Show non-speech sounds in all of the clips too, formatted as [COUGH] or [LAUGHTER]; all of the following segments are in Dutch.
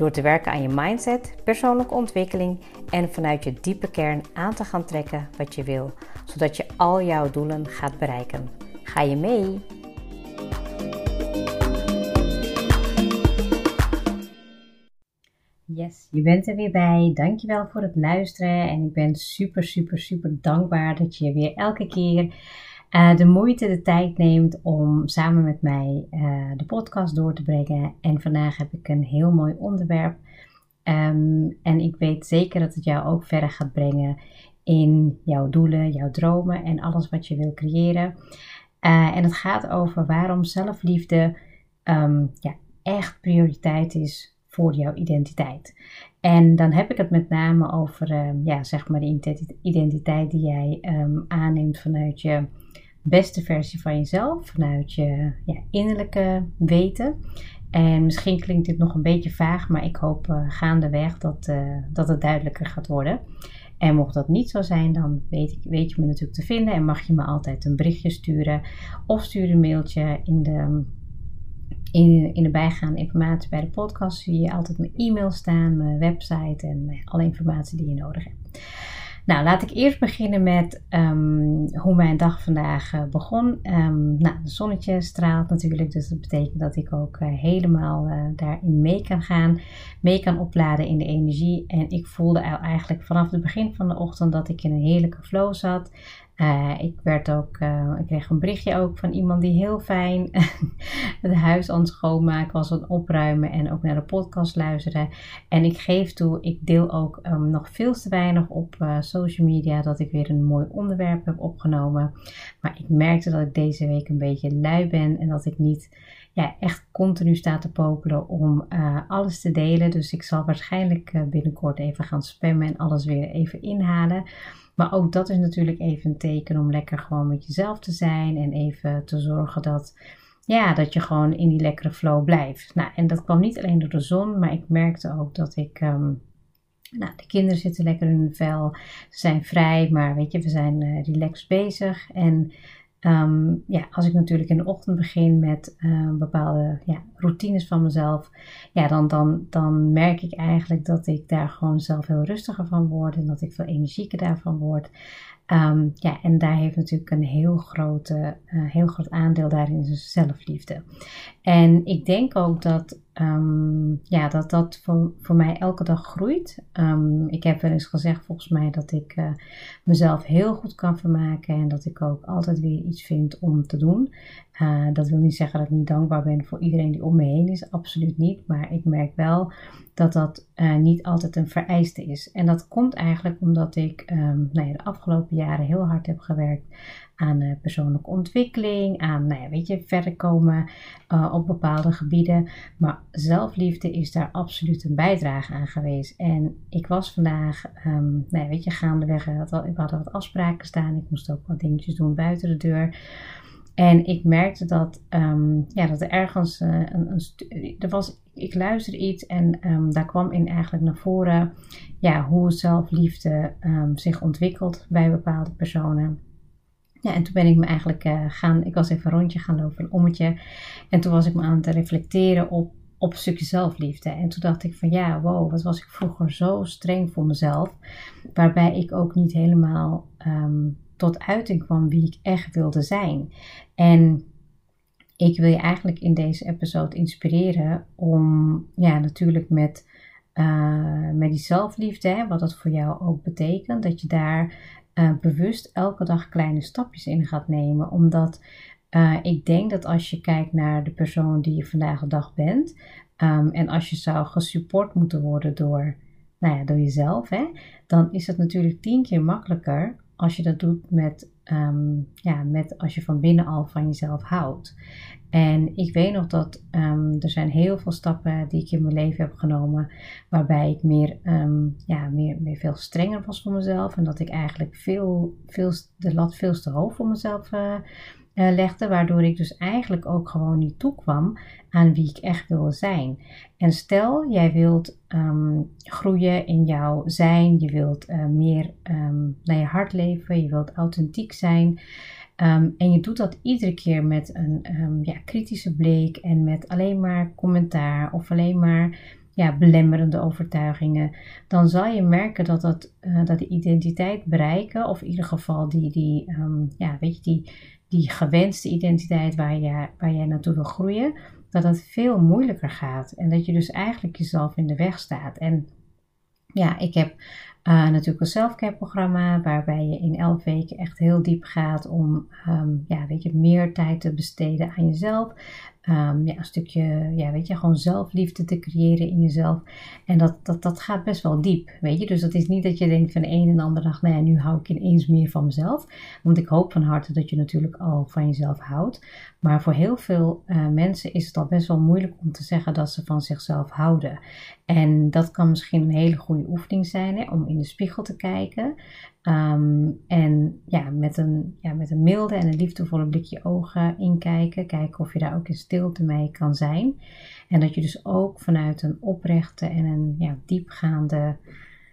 Door te werken aan je mindset, persoonlijke ontwikkeling en vanuit je diepe kern aan te gaan trekken wat je wil, zodat je al jouw doelen gaat bereiken. Ga je mee? Yes, je bent er weer bij. Dankjewel voor het luisteren en ik ben super, super, super dankbaar dat je weer elke keer uh, de moeite, de tijd neemt om samen met mij uh, de podcast door te brengen. En vandaag heb ik een heel mooi onderwerp. Um, en ik weet zeker dat het jou ook verder gaat brengen in jouw doelen, jouw dromen en alles wat je wil creëren. Uh, en het gaat over waarom zelfliefde um, ja, echt prioriteit is voor jouw identiteit. En dan heb ik het met name over um, ja, zeg maar de identiteit die jij um, aanneemt vanuit je beste versie van jezelf, vanuit je ja, innerlijke weten. En misschien klinkt dit nog een beetje vaag, maar ik hoop uh, gaandeweg dat, uh, dat het duidelijker gaat worden. En mocht dat niet zo zijn, dan weet, ik, weet je me natuurlijk te vinden en mag je me altijd een berichtje sturen of stuur een mailtje in de, in, in de bijgaande informatie bij de podcast. Zie je altijd mijn e-mail staan, mijn website en uh, alle informatie die je nodig hebt. Nou, laat ik eerst beginnen met um, hoe mijn dag vandaag uh, begon. Um, nou, het zonnetje straalt natuurlijk, dus dat betekent dat ik ook uh, helemaal daarin mee kan gaan, mee kan opladen in de energie. En ik voelde eigenlijk vanaf het begin van de ochtend dat ik in een heerlijke flow zat. Uh, ik, werd ook, uh, ik kreeg een berichtje ook van iemand die heel fijn [LAUGHS] het huis aan het schoonmaken was, aan het opruimen en ook naar de podcast luisteren. En ik geef toe, ik deel ook um, nog veel te weinig op uh, social media dat ik weer een mooi onderwerp heb opgenomen. Maar ik merkte dat ik deze week een beetje lui ben en dat ik niet ja, echt continu sta te popelen om alles te delen. Dus ik zal waarschijnlijk binnenkort even gaan spammen en alles weer even inhalen. Maar ook dat is natuurlijk even een teken om lekker gewoon met jezelf te zijn en even te zorgen dat, ja, dat je gewoon in die lekkere flow blijft. Nou, en dat kwam niet alleen door de zon, maar ik merkte ook dat ik. Um, nou, de kinderen zitten lekker in hun vel. Ze zijn vrij, maar weet je, we zijn uh, relaxed bezig. En Um, ja, als ik natuurlijk in de ochtend begin met uh, bepaalde ja, routines van mezelf, ja, dan, dan, dan merk ik eigenlijk dat ik daar gewoon zelf heel rustiger van word en dat ik veel energieker daarvan word. Um, ja, en daar heeft natuurlijk een heel, grote, uh, heel groot aandeel daarin is zelfliefde. En ik denk ook dat um, ja, dat, dat voor, voor mij elke dag groeit. Um, ik heb wel eens gezegd volgens mij dat ik uh, mezelf heel goed kan vermaken en dat ik ook altijd weer iets vind om te doen. Uh, dat wil niet zeggen dat ik niet dankbaar ben voor iedereen die om me heen is, absoluut niet. Maar ik merk wel dat dat uh, niet altijd een vereiste is. En dat komt eigenlijk omdat ik um, nou ja, de afgelopen jaren heel hard heb gewerkt aan uh, persoonlijke ontwikkeling, aan nou ja, weet je, verder komen uh, op bepaalde gebieden. Maar zelfliefde is daar absoluut een bijdrage aan geweest. En ik was vandaag, um, nou ja, weet je, gaandeweg, we hadden wat afspraken staan. Ik moest ook wat dingetjes doen buiten de deur. En ik merkte dat, um, ja, dat er ergens een, een er was, ik luisterde iets en um, daar kwam in eigenlijk naar voren ja, hoe zelfliefde um, zich ontwikkelt bij bepaalde personen. Ja, en toen ben ik me eigenlijk uh, gaan, ik was even een rondje gaan lopen, een ommetje. En toen was ik me aan het reflecteren op, op een stukje zelfliefde. En toen dacht ik van ja, wow, wat was ik vroeger zo streng voor mezelf. Waarbij ik ook niet helemaal um, tot uiting kwam wie ik echt wilde zijn. En ik wil je eigenlijk in deze episode inspireren om, ja, natuurlijk met, uh, met die zelfliefde, hè, wat dat voor jou ook betekent, dat je daar uh, bewust elke dag kleine stapjes in gaat nemen. Omdat uh, ik denk dat als je kijkt naar de persoon die je vandaag de dag bent, um, en als je zou gesupport moeten worden door, nou ja, door jezelf, hè, dan is het natuurlijk tien keer makkelijker als je dat doet met ehm, ja, met als je van binnen al van jezelf houdt. En ik weet nog dat um, er zijn heel veel stappen die ik in mijn leven heb genomen, waarbij ik meer, um, ja, meer, meer veel strenger was voor mezelf. En dat ik eigenlijk veel, veel, de lat veel te hoog voor mezelf uh, uh, legde, waardoor ik dus eigenlijk ook gewoon niet toekwam aan wie ik echt wil zijn. En stel, jij wilt um, groeien in jouw zijn, je wilt uh, meer naar je hart leven, je wilt authentiek zijn. Um, en je doet dat iedere keer met een ja, kritische blik en met alleen maar commentaar of alleen maar ja, belemmerende overtuigingen, dan zal je merken dat, dat, uh, dat de identiteit bereiken, of in ieder geval die, die, ja, weet je, die, die gewenste identiteit waar, je, waar jij naartoe wil groeien, dat dat veel moeilijker gaat. En dat je dus eigenlijk jezelf in de weg staat. En ja, ik heb uh, natuurlijk een selfcare programma waarbij je in elf weken echt heel diep gaat om um, ja, weet je, meer tijd te besteden aan jezelf. Um, ja, een stukje, ja, weet je, gewoon zelfliefde te creëren in jezelf. En dat, dat, dat gaat best wel diep, weet je. Dus dat is niet dat je denkt van de een en de andere dag, nou ja, nu hou ik ineens meer van mezelf. Want ik hoop van harte dat je natuurlijk al van jezelf houdt. Maar voor heel veel uh, mensen is het al best wel moeilijk om te zeggen dat ze van zichzelf houden. En dat kan misschien een hele goede oefening zijn hè, om in de spiegel te kijken. Um, en ja met, een, ja, met een milde en een liefdevolle blikje ogen inkijken. Kijken of je daar ook in stilte mee kan zijn. En dat je dus ook vanuit een oprechte en een ja, diepgaande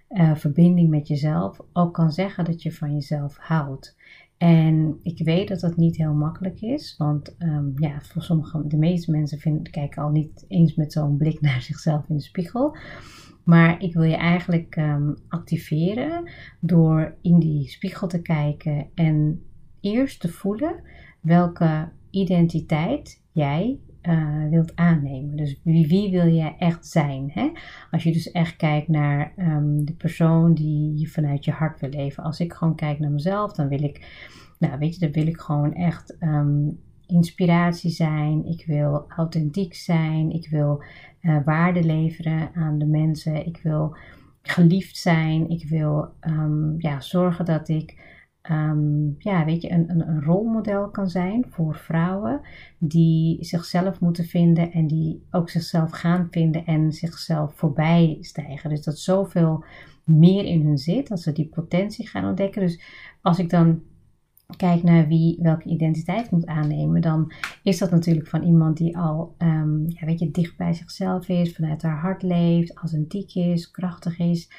uh, verbinding met jezelf ook kan zeggen dat je van jezelf houdt. En ik weet dat dat niet heel makkelijk is, want um, ja, voor sommige, de meeste mensen kijken al niet eens met zo'n blik [LAUGHS] naar zichzelf in de spiegel. Maar ik wil je eigenlijk um, activeren door in die spiegel te kijken en eerst te voelen welke identiteit jij uh, wilt aannemen. Dus wie, wie wil jij echt zijn? Hè? Als je dus echt kijkt naar um, de persoon die je vanuit je hart wil leven. Als ik gewoon kijk naar mezelf, dan wil ik, nou weet je, dan wil ik gewoon echt um, inspiratie zijn. Ik wil authentiek zijn. Ik wil uh, waarde leveren aan de mensen. Ik wil geliefd zijn. Ik wil um, ja, zorgen dat ik um, ja, weet je, een, een, een, rolmodel kan zijn voor vrouwen die zichzelf moeten vinden en die ook zichzelf gaan vinden en zichzelf voorbij stijgen. Dus dat zoveel meer in hun zit, dat ze die potentie gaan ontdekken. Dus als ik dan kijk naar wie welke identiteit moet aannemen, dan is dat natuurlijk van iemand die al um, ja, weet je, dicht bij zichzelf is, vanuit haar hart leeft, authentiek is, krachtig is,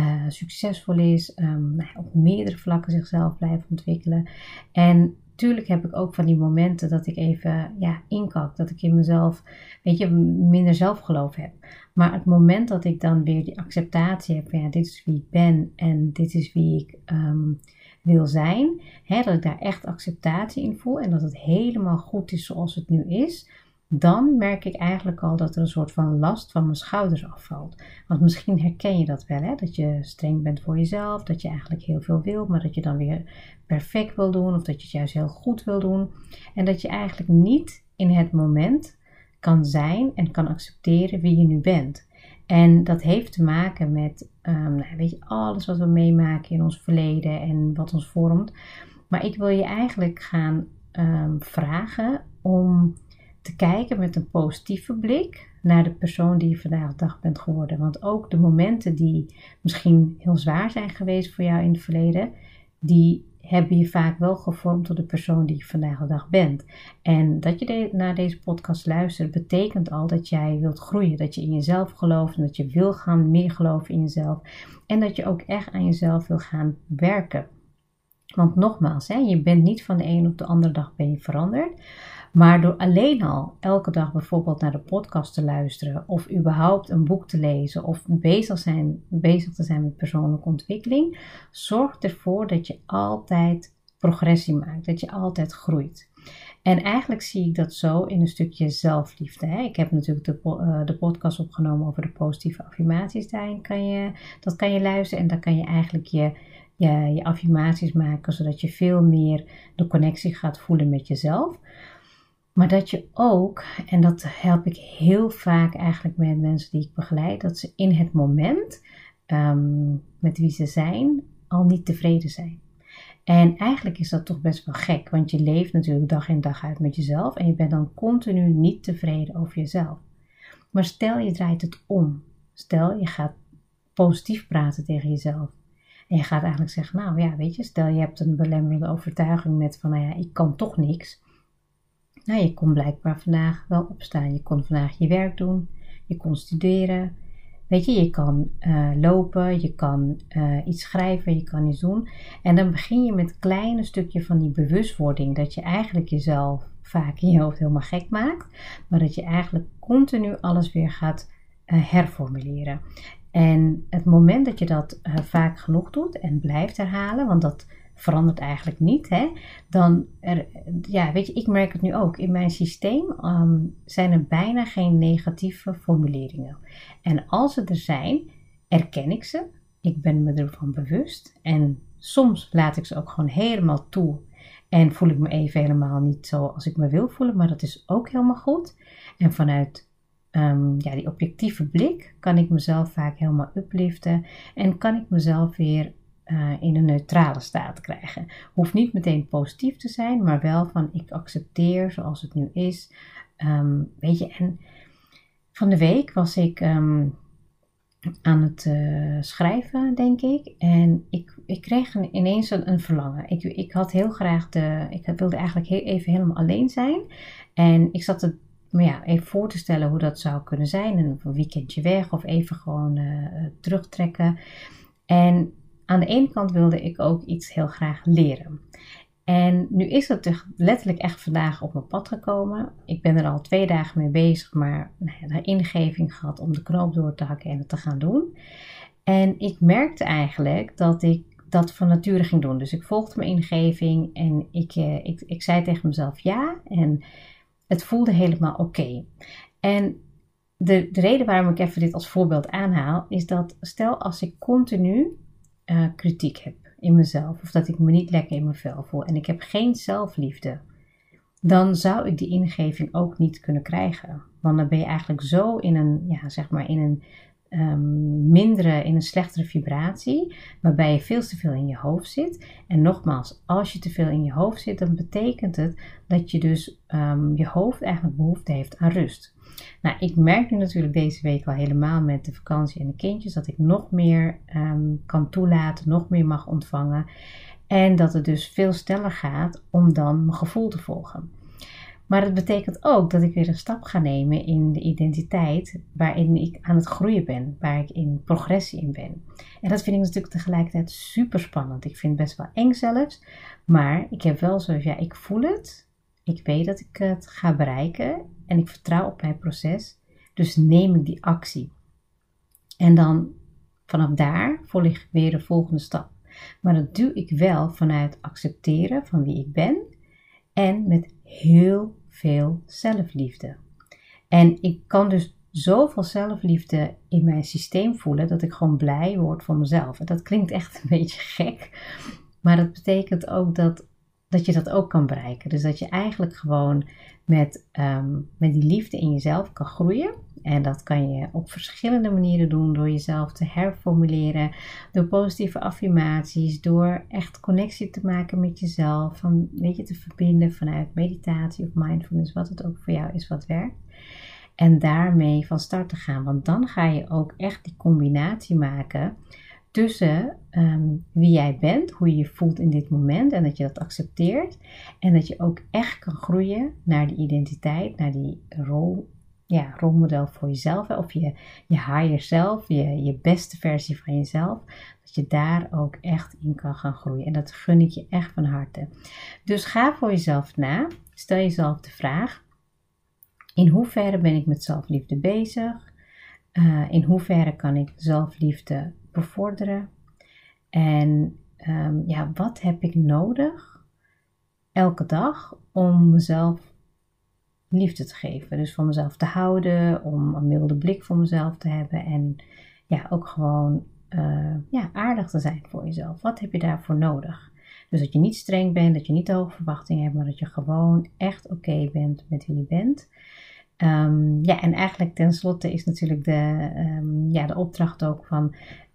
uh, succesvol is, um, op meerdere vlakken zichzelf blijft ontwikkelen. En tuurlijk heb ik ook van die momenten dat ik even ja, inkak, dat ik in mezelf, weet je, minder zelfgeloof heb. Maar het moment dat ik dan weer die acceptatie heb van ja, dit is wie ik ben en dit is wie ik um, wil zijn, hè, dat ik daar echt acceptatie in voel en dat het helemaal goed is zoals het nu is, dan merk ik eigenlijk al dat er een soort van last van mijn schouders afvalt. Want misschien herken je dat wel, hè? dat je streng bent voor jezelf, dat je eigenlijk heel veel wil, maar dat je dan weer perfect wil doen of dat je het juist heel goed wil doen. En dat je eigenlijk niet in het moment kan zijn en kan accepteren wie je nu bent. En dat heeft te maken met um, weet je, alles wat we meemaken in ons verleden en wat ons vormt. Maar ik wil je eigenlijk gaan um, vragen om te kijken met een positieve blik naar de persoon die je vandaag de dag bent geworden. Want ook de momenten die misschien heel zwaar zijn geweest voor jou in het verleden, die hebben je vaak wel gevormd tot de persoon die je vandaag de dag bent. En dat je naar deze podcast luistert, betekent al dat jij wilt groeien. Dat je in jezelf gelooft en dat je wil gaan meer geloven in jezelf. En dat je ook echt aan jezelf wil gaan werken. Want nogmaals, hè, je bent niet van de een op de andere dag ben je veranderd. Maar door alleen al elke dag bijvoorbeeld naar de podcast te luisteren, of überhaupt een boek te lezen, of bezig, zijn, bezig te zijn met persoonlijke ontwikkeling, zorgt ervoor dat je altijd progressie maakt, dat je altijd groeit. En eigenlijk zie ik dat zo in een stukje zelfliefde. Hè. Ik heb natuurlijk de, uh, de podcast opgenomen over de positieve affirmaties. Daarin kan je, dat kan je luisteren en dan kan je eigenlijk je, je affirmaties maken, zodat je veel meer de connectie gaat voelen met jezelf. Maar dat je ook, en dat help ik heel vaak eigenlijk met mensen die ik begeleid, dat ze in het moment um, met wie ze zijn al niet tevreden zijn. En eigenlijk is dat toch best wel gek, want je leeft natuurlijk dag in dag uit met jezelf en je bent dan continu niet tevreden over jezelf. Maar stel je draait het om. Stel je gaat positief praten tegen jezelf. En je gaat eigenlijk zeggen, nou ja, weet je, stel je hebt een belemmerende overtuiging met van, nou ja, ik kan toch niks. Nou, je kon blijkbaar vandaag wel opstaan. Je kon vandaag je werk doen, je kon studeren. Weet je, je kan uh, lopen, je kan uh, iets schrijven, je kan iets doen. En dan begin je met een kleine stukje van die bewustwording. Dat je eigenlijk jezelf vaak in je hoofd helemaal gek maakt. Maar dat je eigenlijk continu alles weer gaat uh, herformuleren. En het moment dat je dat vaak genoeg doet en blijft herhalen, want dat verandert eigenlijk niet, hè, dan, er, ja, weet je, ik merk het nu ook. In mijn systeem um, zijn er bijna geen negatieve formuleringen. En als ze er zijn, erken ik ze. Ik ben me ervan bewust. En soms laat ik ze ook gewoon helemaal toe. En voel ik me even helemaal niet zo als ik me wil voelen, maar dat is ook helemaal goed. En vanuit um, ja, die objectieve blik kan ik mezelf vaak helemaal upliften en kan ik mezelf weer uh, in een neutrale staat krijgen. Hoeft niet meteen positief te zijn, maar wel van ik accepteer zoals het nu is. Um, weet je, en van de week was ik um, aan het uh, schrijven, denk ik. En ik, ik kreeg een, ineens een, een, verlangen. Ik, ik had heel graag de. Ik wilde eigenlijk heel, even helemaal alleen zijn. En ik zat het maar ja, even voor te stellen hoe dat zou kunnen zijn. Een weekendje weg of even gewoon uh, terugtrekken. En aan de ene kant wilde ik ook iets heel graag leren. En nu is het letterlijk echt vandaag op mijn pad gekomen. Ik ben er al twee dagen mee bezig, maar nou ja, de ingeving gehad om de knoop door te hakken en het te gaan doen. En ik merkte eigenlijk dat ik dat van nature ging doen. Dus ik volgde mijn ingeving en ik, eh, ik, ik zei tegen mezelf ja. En het voelde helemaal oké. En de, de reden waarom ik even dit als voorbeeld aanhaal, is dat stel als ik continu uh, kritiek heb in mezelf of dat ik me niet lekker in mijn vel voel en ik heb geen zelfliefde, dan zou ik die ingeving ook niet kunnen krijgen. Want dan ben je eigenlijk zo in een, ja, zeg maar in een um, mindere, in een slechtere vibratie, waarbij je veel te veel in je hoofd zit. En nogmaals, als je te veel in je hoofd zit, dan betekent het dat je dus um, je hoofd eigenlijk behoefte heeft aan rust. Nou, ik merk nu natuurlijk deze week al helemaal met de vakantie en de kindjes dat ik nog meer um, kan toelaten, nog meer mag ontvangen. En dat het dus veel sneller gaat om dan mijn gevoel te volgen. Maar het betekent ook dat ik weer een stap ga nemen in de identiteit waarin ik aan het groeien ben, waar ik in progressie in ben. En dat vind ik natuurlijk tegelijkertijd super spannend. Ik vind het best wel eng zelfs, maar ik heb wel zoals ja, ik voel het. Ik weet dat ik het ga bereiken en ik vertrouw op mijn proces. Dus neem ik die actie. En dan vanaf daar volg ik weer de volgende stap. Maar dat doe ik wel vanuit accepteren van wie ik ben en met heel veel zelfliefde. En ik kan dus zoveel zelfliefde in mijn systeem voelen dat ik gewoon blij word van mezelf. En dat klinkt echt een beetje gek, maar dat betekent ook dat dat je dat ook kan bereiken. Dus dat je eigenlijk gewoon met, um, met die liefde in jezelf kan groeien. En dat kan je op verschillende manieren doen. Door jezelf te herformuleren. Door positieve affirmaties. Door echt connectie te maken met jezelf. Van, weet je, te verbinden vanuit meditatie of mindfulness. Wat het ook voor jou is wat werkt. En daarmee van start te gaan. Want dan ga je ook echt die combinatie maken tussen um, wie jij bent, hoe je je voelt in dit moment en dat je dat accepteert. En dat je ook echt kan groeien naar die identiteit, naar die rol, ja, rolmodel voor jezelf. Of je, je higher self, je, je beste versie van jezelf. Dat je daar ook echt in kan gaan groeien. En dat gun ik je echt van harte. Dus ga voor jezelf na. Stel jezelf de vraag: in hoeverre ben ik met zelfliefde bezig? Uh, in hoeverre kan ik zelfliefde bevorderen. En um, ja, wat heb ik nodig elke dag om mezelf liefde te geven? Dus van mezelf te houden, om een milde blik voor mezelf te hebben en ja, ook gewoon uh, ja, aardig te zijn voor jezelf. Wat heb je daarvoor nodig? Dus dat je niet streng bent, dat je niet te hoge verwachtingen hebt, maar dat je gewoon echt oké bent met wie je bent. Um, ja, en eigenlijk tenslotte is natuurlijk de, um, ja, de opdracht ook van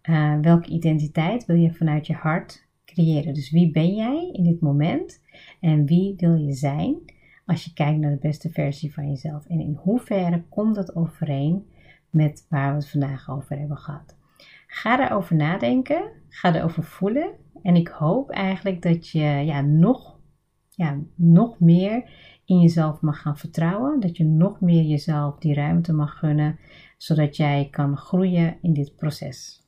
uh, welke identiteit wil je vanuit je hart creëren. Dus wie ben jij in dit moment en wie wil je zijn als je kijkt naar de beste versie van jezelf? En in hoeverre komt dat overeen met waar we het vandaag over hebben gehad? Ga erover nadenken, ga erover voelen en ik hoop eigenlijk dat je ja, nog, ja, nog meer in jezelf mag gaan vertrouwen. Dat je nog meer jezelf die ruimte mag gunnen, zodat jij kan groeien in dit proces.